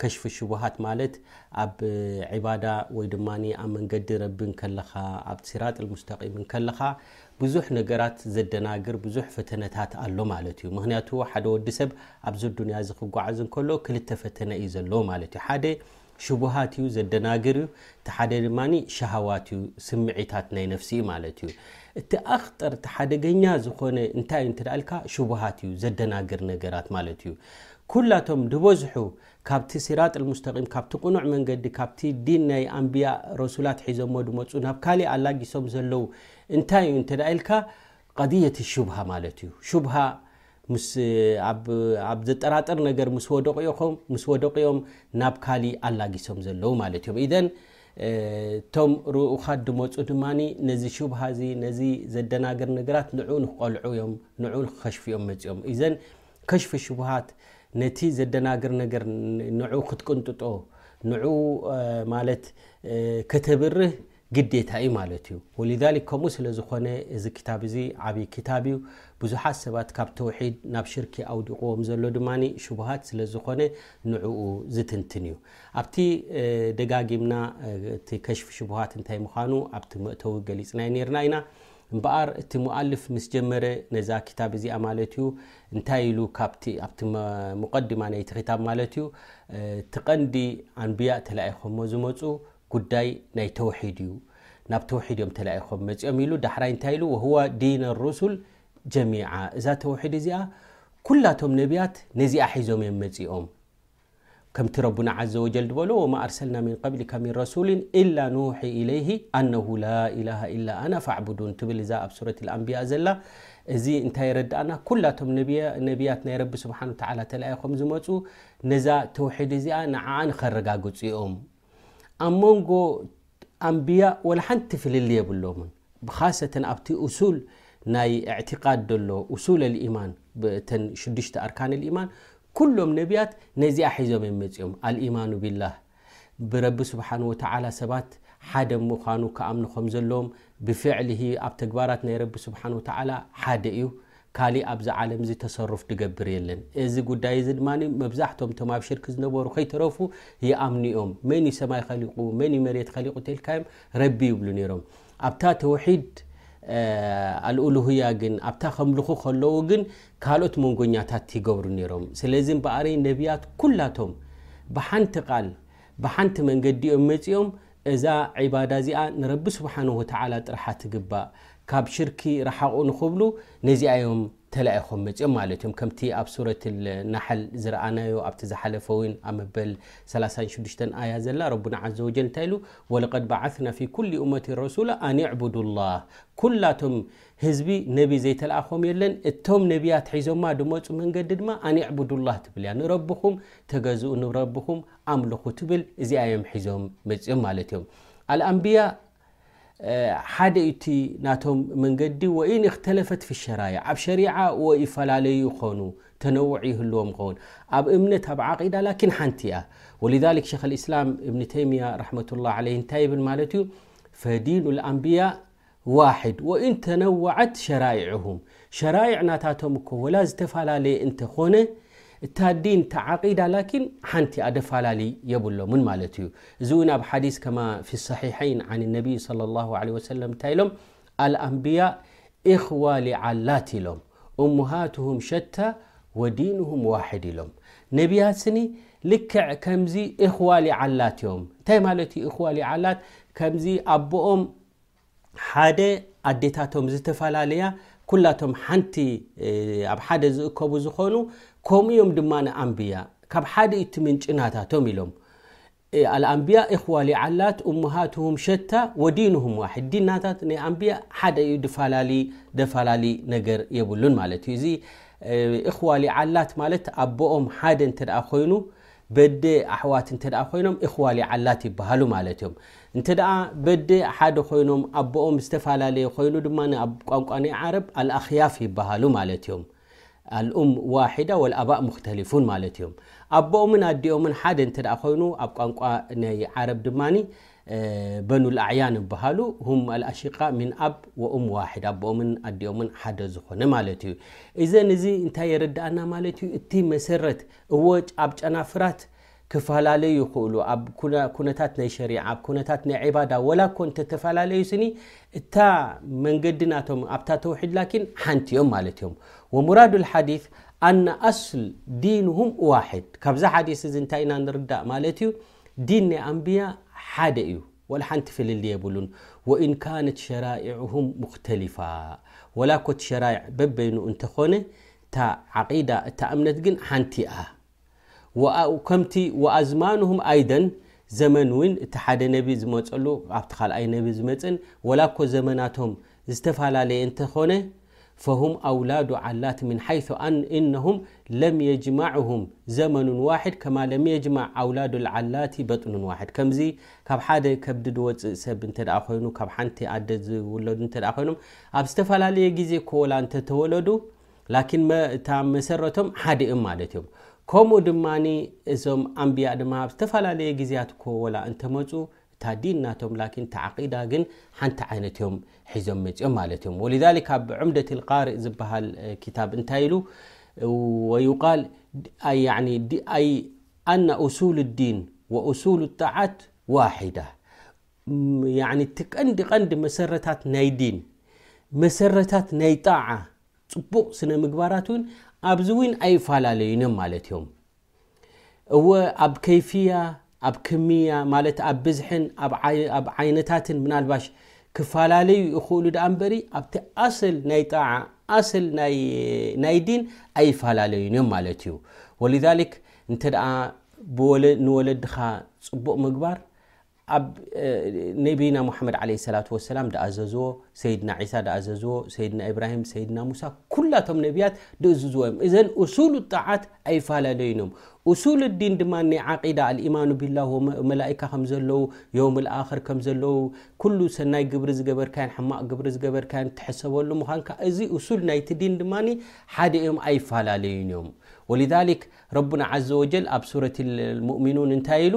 ከሽፍ ሹቡሃት ማለት ኣብ ዒባዳ ወይ ድማ ኣብ መንገዲ ረቢ እንከለኻ ኣብ ሲራጥ ኣልሙስተቂም እንከለኻ ብዙሕ ነገራት ዘደናግር ብዙሕ ፈተነታት ኣሎ ማለት እዩ ምክንያቱ ሓደ ወዲ ሰብ ኣብዚ ኣዱንያ እዚ ክጓዓዝ እንከሎ ክልተ ፈተነ እዩ ዘለዎ ማለት እዩ ሓደ ሽቡሃት እዩ ዘደናግር እዩ እቲ ሓደ ድማ ሸሃዋት እዩ ስምዒታት ናይ ነፍሲ እዩ ማለት እዩ እቲ ኣክጠር እቲ ሓደገኛ ዝኾነ እንታይ እዩ እንትደኣልካ ሽቡሃት እዩ ዘደናግር ነገራት ማለት እዩ ኩላቶም ድበዝሑ ካብቲ ሲራጥል ሙስተቂም ካብቲ ቁኑዕ መንገዲ ካብቲ ዲን ናይ ኣንብያ ረሱላት ሒዞሞ ድመጹ ናብ ካሊእ ኣላጊሶም ዘለዉ እንታይ እዩ እንተ ኢልካ ቐድየት ሹብሃ ማለት እዩ ሹብሃ ምስ ኣብ ኣብ ዘጠራጥር ነገር ምስ ወደቑ ኢኹም ምስ ወደቑ እዮም ናብ ካሊእ ኣላጊሶም ዘለዉ ማለት እዮም ኢዘን እቶም ርኡኻት ድመፁ ድማ ነዚ ሽብሃ እዚ ነዚ ዘደናግር ነገራት ንዑ ንክቆልዑ እዮም ንዑ ንክከሽፉ እዮም መፂኦም እዘን ከሽፈ ሽቡሃት ነቲ ዘደናግር ነገር ንዑ ክትቅንጥጦ ንዑ ማለት ከተብርህ ግዴታ እዩ ማለት እዩ ወልዛሊክ ከምኡ ስለ ዝኾነ እዚ ክታብ እዚ ዓብዪ ክታብ እዩ ብዙሓት ሰባት ካብ ተውሒድ ናብ ሽርኪ ኣውዲቕዎም ዘሎ ድማ ሽቡሃት ስለ ዝኾነ ንዕኡ ዝትንትን እዩ ኣብቲ ደጋጊምና እቲ ከሽፊ ሽቡሃት እንታይ ምዃኑ ኣብቲ መእተዊ ገሊፅናይ ነርና ኢና እምበኣር እቲ ሙኣልፍ ምስ ጀመረ ነዛ ክታብ እዚኣ ማለት እዩ እንታይ ኢሉ ካብቲ ኣብቲ ሙቀዲማ ናይቲ ክታብ ማለት እዩ እቲ ቀንዲ ኣንብያእ ተላኢኾሞ ዝመጹ ጉዳይ ናይ ተውሒድ እዩ ናብ ተውሒድ እዮም ተላኢኾም መጺኦም ኢሉ ዳሕራይ እንታይ ኢሉ ወህዋ ዲን ሩሱል ጀሚዓ እዛ ተውሒድ እዚኣ ኩላቶም ነቢያት ነዚኣ ሒዞም እዮም መጺኦም ከምቲ ረቡና ዓዘ ወጀል ዝበሎ ወማ ኣርሰልና ሚን ቀብሊካ ሚን ረሱሊን ኢላ ኑውሒ ኢለይሂ ኣነሁ ላኢላሃ ኢላ ኣና ፋዕቡዱን ትብል እዛ ኣብ ሱረት ኣልኣንብያ ዘላ እዚ እንታይ የረድኣና ኩላቶም ነቢያት ናይ ረቢ ስብሓን ወተዓላ ተላኢኾም ዝመፁ ነዛ ተውሒድ እዚኣ ንዓኣ ንኸረጋግፁ እዮም ኣብ መንጎ ኣንብያእ ወላ ሓንቲ ፍልሊ የብሎምን ብኻሰተን ኣብቲ ኡሱል ናይ እዕትቃድ ዘሎ ኡሱል ኣልኢማን ብእተን ሽዱሽተ ኣርካን ኣልኢማን ኩሎም ነቢያት ነዚኣ ሒዞም እዮም መፅኦም ኣልኢማኑ ቢላህ ብረቢ ስብሓን ወተዓላ ሰባት ሓደ ምዃኑ ክኣምኑ ከም ዘለዎም ብፍዕሊ ኣብ ተግባራት ናይ ረቢ ስብሓን ወተዓላ ሓደ እዩ ካሊእ ኣብዚ ዓለምዚ ተሰሩፍ ድገብር የለን እዚ ጉዳይ እዚ ድማ መብዛሕቶም እቶም ኣብ ሽርክ ዝነበሩ ከይተረፉ ይኣምኑ እዮም መን እዩ ሰማይ ከሊቁ መን እዩ መሬት ከሊቁ ተልካዮም ረቢ ይብሉ ነይሮም ኣብታ ተውሒድ ኣልኡሉህያ ግን ኣብታ ከምልኹ ከለዉ ግን ካልኦት መንጎኛታት ይገብሩ ነይሮም ስለዚ በኣረይ ነቢያት ኩላቶም ብሓንቲ ቃል ብሓንቲ መንገዲ እዮም መፂኦም እዛ ዒባዳ እዚኣ ንረቢ ስብሓነሁ ወተዓላ ጥራሓ ትግባእ፣ ካብ ሽርኪ ርሓቑ ንኽብሉ ነዚኣ እዮም ተላኢኾም መፂኦም ማለት እዮም። ከምቲ ኣብ ሱረት ናሕል ዝረኣናዮ ኣብቲ ዝሓለፈ እውን ኣብ መበል ሰላሳን ሽዱሽተን ኣያ ዘላ ረቡና ዓዘ ወጀል እንታይ ኢሉ ወለቐድ በዓስና ፊ ኩሊ ኡመቲን ረሱላ ኣን ዕቡዱ ላህ ኩላቶም ህዝቢ ነቢ ዘይተለኣኾም የለን እቶም ነቢያት ሒዞማ ድመፁ መንገዲ ድማ ኣን ዕቡዱ ላህ ትብል እያ ንረብኹም ተገዝኡ ንረብኹም ኣምልኹ ትብል እዚኣ እዮም ሒዞም መፅኦም ማለት እዮም ኣልኣንብያ ሓደ እዩ እቲ ናቶም መንገዲ ወኢን እክተለፈት ፍሸራያ ኣብ ሸሪዓ ወይፈላለዩ ይኾኑ ተነውዕ ይህልዎም ይኸውን ኣብ እምነት ኣብ ዓቂዳ ላኪን ሓንቲ እያ ወልዛሊክ ሸክ ልእስላም እብኒ ተይምያ ራሕመቱላ ዓለይ እንታይ ይብል ማለት እዩ ፈዲኑ ልኣንብያ ዋሕድ ወኢን ተነወዐት ሸራኢዕሁም ሸራኢዕ ናታቶም እኮ ወላ ዝተፋላለየ እንተ ኾነ እታ ዲን እታ ዓቂዳ ላኪን ሓንቲ እያ ደፋላሊ የብሎምን ማለት እዩ እዚ እውን ኣብ ሓዲስ ከማ ፊ ሰሒሐይን ዓን ነቢይ ሰለ ላሁ ለ ወሰለም እንታይ ኢሎም ኣልኣንብያ ኢኽዋ ሊዓላት ኢሎም እሙሃትሁም ሸታ ወዲንሁም ዋሕድ ኢሎም ነቢያት ስኒ ልክዕ ከምዚ ኢኽዋ ሊዓላት እዮም እንታይ ማለት እዩ ኢኽዋ ሊዓላት ከምዚ ኣቦኦም ሓደ ኣዴታቶም ዝተፈላለያ ኩላቶም ሓንቲ ኣብ ሓደ ዝእከቡ ዝኾኑ ከምኡ እዮም ድማ ኣንብያ ካብ ሓደ እቲ ምንጭ ናታቶም ኢሎም ኣልኣንብያ እኽዋ ሊዓላት እሙሃትሁም ሸታ ወዲንሁም ዋሕድ ዲናታት ናይ ኣንብያ ሓደ እዩ ድፈላለ ደፈላለ ነገር የብሉን ማለት እዩ እዚ እኽዋ ሊዓላት ማለት ኣቦኦም ሓደ እንተ ኮይኑ በደ ኣሕዋት እንተ ኮይኖም እኽዋ ሊዓላት ይበሃሉ ማለት እዮም። እንተ በደ ሓደ ኮይኖም ኣቦኦም ዝተፈላለየ ኮይኑ ድማ ኣብ ቋንቋ ናይ ዓረብ ኣልኣኽያፍ ይበሃሉ ማለት እዮም። ኣልኡም ዋሒዳ ወልኣባእ ሙክተሊፉን ማለት እዮም። ኣቦኦምን ኣዲኦምን ሓደ እንተ ኮይኑ ኣብ ቋንቋ ናይ ዓረብ ድማ በኑ ልኣዕያን ይበሃሉ ሁም ኣልኣሺቃ ምን ኣብ ወኡም ዋሕድ ኣቦኦምን ኣዲኦምን ሓደ ዝኾነ ማለት እዩ እዘን እዚ እንታይ የረዳእና ማለት እዩ እቲ መሰረት እወ ኣብ ጨናፍራት ክፈላለዩ ይኽእሉ ኣብ ኩነታት ናይ ሸሪዓ ኣብ ኩነታት ናይ ዒባዳ ወላ እኮ እንተተፈላለዩ ስኒ እታ መንገዲ ናቶም ኣብታ ተውሒድ ላኪን ሓንቲ እዮም ማለት እዮም ወሙራዱ ልሓዲስ ኣነ ኣስል ዲንሁም ዋሕድ ካብዛ ሓዲስ እዚ እንታይ ኢና ንርዳእ ማለት እዩ ዲን ናይ ኣንብያ ሓደ እዩ ወላ ሓንቲ ፍልል የብሉን ወኢን ካነት ሸራኢዕሁም ሙክተሊፋ ወላ ኮቲ ሸራይዕ በበይኑ እንተኾነ እታ ዓቂዳ እታ እምነት ግን ሓንቲ'ያ። ወከምቲ ወኣዝማኑሁም ኣይደን ዘመን ውን እቲ ሓደ ነቢ ዝመጸሉ ኣብቲ ካልኣይ ነቢ ዝመጽእን ወላ'ኮ ዘመናቶም ዝተፈላለየ እንተኾነ ፈሁም ኣውላዱ ዓላት ምን ሓይሱ ኢነሁም ለም የጅማዕሁም ዘመኑን ዋሕድ ከማ ለም የጅማዕ ኣውላዱል ዓላቲ በጥኑን ዋሕድ ከምዚ ካብ ሓደ ከብዲ ዝወጽእ ሰብ እንተድኣ ኮይኑ ካብ ሓንቲ ኣደ ዝውለዱ እንተድኣ ኮይኖም ኣብ ዝተፋላለየ ግዜ እኮ ወላ እንተ ተወለዱ ላኪን መ እታ መሰረቶም ሓደ እዮም ማለት እዮም ከምኡ ድማ እዞም ኣንብያ ድማ ኣብ ዝተፋላለየ ግዜያት እኮ ወላ እንተ መጹ እታ ዲን ናቶም ላኪን እታ ዓቂዳ ግን ሓንቲ ዓይነት እዮም ሒዞም መጺኦም ማለት እዮም ወልዛሊክ ኣብ ዑምደት ልቃርእ ዝበሃል ክታብ እንታይ ኢሉ ወዩቃል ኣይ ኣና ኡሱል ዲን ወኡሱል ጣዓት ዋሒዳ ያኒ እቲ ቀንዲ ቀንዲ መሰረታት ናይ ዲን መሰረታት ናይ ጣዓ ፅቡቕ ስነ ምግባራት እውን ኣብዚ እውን ኣይፈላለዩን እዮም ማለት እዮም እወ ኣብ ከይፍያ ኣብ ክምያ ማለት ኣብ ብዝሕን ኣብ ዓይነታትን ምናልባሽ ክፈላለዩ ይኽእሉ ድኣ እምበሪ ኣብቲ ኣሰል ናይ ጣዓ ኣሰል ናይ ዲን ኣይፈላለዩን እዮም ማለት እዩ ወሊዛሊክ እንተ ደኣ ንወለድኻ ፅቡቕ ምግባር ኣብ ነቢይና ሙሓመድ ዓለይሂ ሰላቱ ወሰላም ድኣዘዝዎ፣ ሰይድና ዒሳ ድኣዘዝዎ፣ ሰይድና ኢብራሂም፣ ሰይድና ሙሳ፣ ኩላቶም ነቢያት ድእዝዝዎ እዮም። እዘን ኡሱሉ ጣዓት ኣይፋላለዩን እዮም። ኡሱሉ ዲን ድማ ናይ ዓቂዳ፣ ኣልኢማኑ ቢላህ ወመላኢካ ከም ዘለዉ፣ የውምል ኣኽር ከም ዘለዉ፣ ኩሉ ሰናይ ግብሪ ዝገበርካዮን ሕማቕ ግብሪ ዝገበርካዮን ትሕሰበሉ ምዃንካ፣ እዚ ኡሱል ናይቲ ዲን ድማ ሓደ እዮም ኣይፋላለዩን እዮም። ወሊዛሊክ ረቡና ዓዘ ወጀል ኣብ ሱረት ኣልሙእሚኑን እንታይ ኢሉ?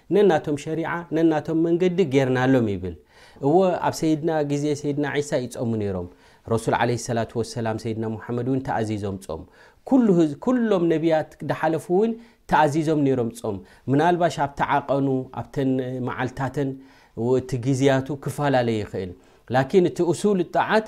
ነናቶም ሸሪዓ ነናቶም መንገዲ ጌርናሎም ይብል እወ ኣብ ሰይድና ግዜ ሰይድና ዒሳ ይጸሙ ነይሮም ረሱል ዓለይሂ ሰላቱ ወሰላም ሰይድና ሙሓመድ እውን ተኣዚዞም ጾም ኩሉ ህዝ ኩሎም ነቢያት ዳሓለፉ እውን ተኣዚዞም ነይሮም ጾም ምናልባሽ ኣብቲ ዓቐኑ ኣብተን መዓልታተን እቲ ግዝያቱ ክፈላለ ይኽእል ላኪን እቲ ኡሱል ጣዓት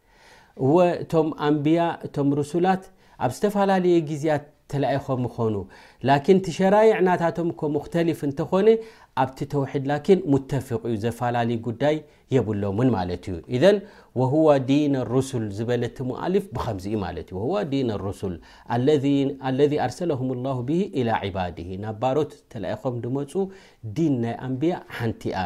እወ እቶም ኣንብያ እቶም ርሱላት ኣብ ዝተፋላለየ ግዝያት ተላኢኾም ይኾኑ ላኪን እቲ ሸራይዕ ናታቶም እኮ ሙክተሊፍ እንተኾነ ኣብቲ ተውሒድ ላኪን ሙተፍቅ እዩ ዘፋላሊ ጉዳይ የብሎምን ማለት እዩ ኢዘን ወህዋ ዲን ሩሱል ዝበለ እቲ ሙኣሊፍ ብከምዚ እዩ ማለት እዩ ወህዋ ዲን ሩሱል ኣለዚ ኣርሰለሁም ላሁ ብሂ ኢላ ዕባድሂ ናብ ባሮት ተላኢኾም ድመፁ ዲን ናይ ኣንብያ ሓንቲ እያ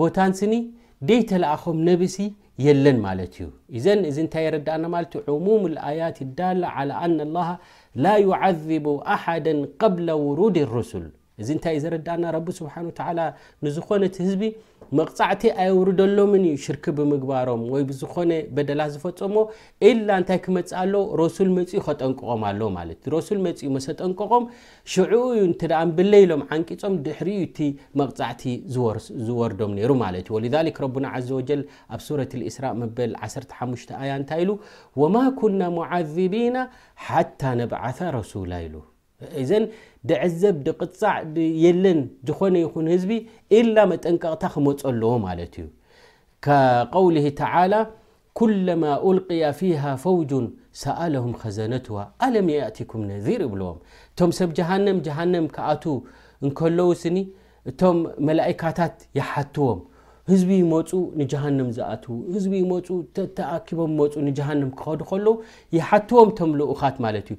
ቦታን ስኒ ደይ ተለኣኾም ነቢ ሲ የለን ማለት እዩ እዘን እዚ እንታይ የረዳእና ማለት እዩ ዕሙም ኣያት ይዳላ ዓላ ኣና ላሃ ላ ዩዓዚቡ ኣሓደ ቀብለ ውሩድ ሩሱል እዚ እንታይ እዩ ዘረዳእና ረቢ ስብሓን ወተዓላ ንዝኾነት ህዝቢ መቕፃዕቲ ኣየውርደሎምን እዩ ሽርክ ብምግባሮም ወይ ብዝኾነ በደላ ዝፈፀሞ ኢላ እንታይ ክመፅእ ኣሎ ረሱል መፅኡ ከጠንቅቖም ኣሎ ማለት እዩ ረሱል መፅኡ መሰጠንቀቖም ሽዕኡ እዩ እንተ እምብለይ ኢሎም ዓንቂጾም ድሕሪኡ እዩ እቲ መቕጻዕቲ ዝወርዶም ነይሩ ማለት እዩ። ወሊዛሊክ ረቡና ዓዘ ወጀል ኣብ ሱረት ልኢስራእ መበል ዓሰርተ ሓሙሽተ ኣያ እንታይ ኢሉ ወማ ኩና ሙዓዚቢና ሓታ ነብዓታ ረሱላ ኢሉ እዘን ድዕዘብ ድቕጻዕ የለን ዝኾነ ይኹን ህዝቢ ኢላ መጠንቀቕታ ክመጾ ኣለዎ ማለት እዩ። ከቀውሊሂ ተዓላ ኩለማ ኡልቅያ ፊሃ ፈውጁን ሰኣለሁም ኸዘነቱሃ ኣለም የእቲኩም ነዚር ይብልዎም እቶም ሰብ ጀሃነም ጀሃነም ክኣትው እንከለዉ ስኒ እቶም መላኢካታት ይሓትዎም ህዝቢ ይመፁ ንጀሃንም ዝኣትዉ ህዝቢ ይመፁ ተኣኪቦም ይመፁ ንጀሃንም ክኸዱ ከለዉ ይሓትዎም እቶም ልኡኻት ማለት እዩ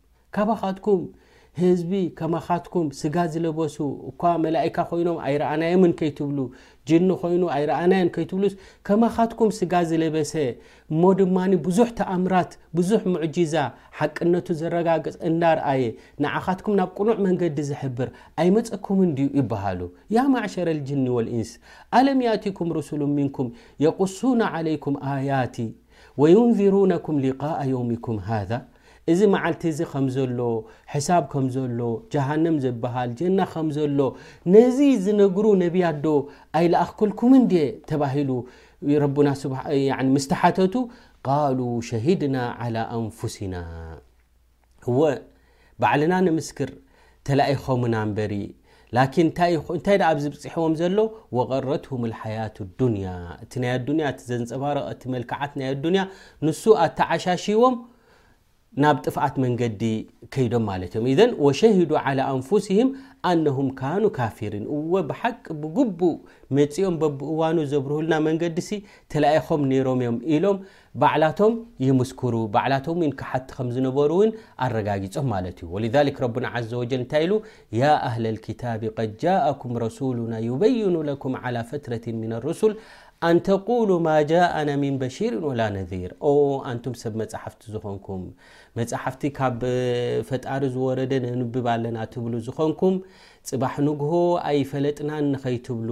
ካባኻትኩም ህዝቢ ከማኻትኩም ስጋ ዝለበሱ እኳ መላኢካ ኮይኖም ኣይረኣናዮምን ከይትብሉ ጅኒ ኮይኑ ኣይረኣናዮን ከይትብሉስ ከማኻትኩም ስጋ ዝለበሰ እሞ ድማ ብዙሕ ተኣምራት ብዙሕ ሙዕጂዛ ሓቅነቱ ዘረጋግፅ እንዳርኣየ ንዓኻትኩም ናብ ቅኑዕ መንገዲ ዝሕብር ኣይመፀኩም እንድዩ ይበሃሉ ያ ማዕሸረ ልጅኒ ወልኢንስ ኣለም ያእቲኩም ሩሱሉ ሚንኩም የቁሱና ዓለይኩም ኣያቲ ወዩንዚሩነኩም ሊቃ ዮሚኩም ሃذا እዚ መዓልቲ እዚ ከም ዘሎ ሕሳብ ከም ዘሎ ጀሃነም ዝበሃል ጀና ከም ዘሎ ነዚ ዝነግሩ ነቢያት ዶ ኣይለኣኽኩልኩምን ድየ ተባሂሉ ረቡና ምስ ተሓተቱ ቃሉ ሸሂድና ዓላ ኣንፉሲና እወ ባዕልና ንምስክር ተላኢኾምና እምበሪ ላኪን እንታይ ኢኹ እንታይ ደኣ ኣብዚ ብጺሕዎም ዘሎ ወቀረትሁም ኣልሓያቱ ኣዱንያ እቲ ናይ ኣዱንያ እቲ ዘንጸባረቐ እቲ መልክዓት ናይ ኣዱንያ ንሱ ኣተዓሻሽዎም ናብ ጥፍኣት መንገዲ ከይዶም ማለት እዮም ኢዘን ወሸሂዱ ዓላ ኣንፉስህም ኣነሁም ካኑ ካፊርን እወ ብሓቂ ብግቡእ መፂኦም በብእዋኑ ዘብርሁልና መንገዲ ሲ ተላኢኾም ነይሮም እዮም ኢሎም ባዕላቶም ይምስክሩ ባዕላቶም ውን ከሓድቲ ከም ዝነበሩ ውን ኣረጋጊጾም ማለት እዩ ወልዛሊክ ረቡና ዓዘ ወጀል እንታይ ኢሉ ያ ኣህለል ክታቢ ቀድ ጃእኩም ረሱሉና ዩበይኑ ለኩም ዓላ ፈትረትን ምን ኣሩሱል ኣንተቁሉ ማ ጃእና ምን በሺርን ወላ ነዚር ኦ ኣንቱም ሰብ መጻሕፍቲ ዝኾንኩም መጻሕፍቲ ካብ ፈጣሪ ዝወረደ ነንብብ ኣለና ትብሉ ዝኾንኩም ጽባሕ ንግሆ ኣይፈለጥናን ንኸይትብሉ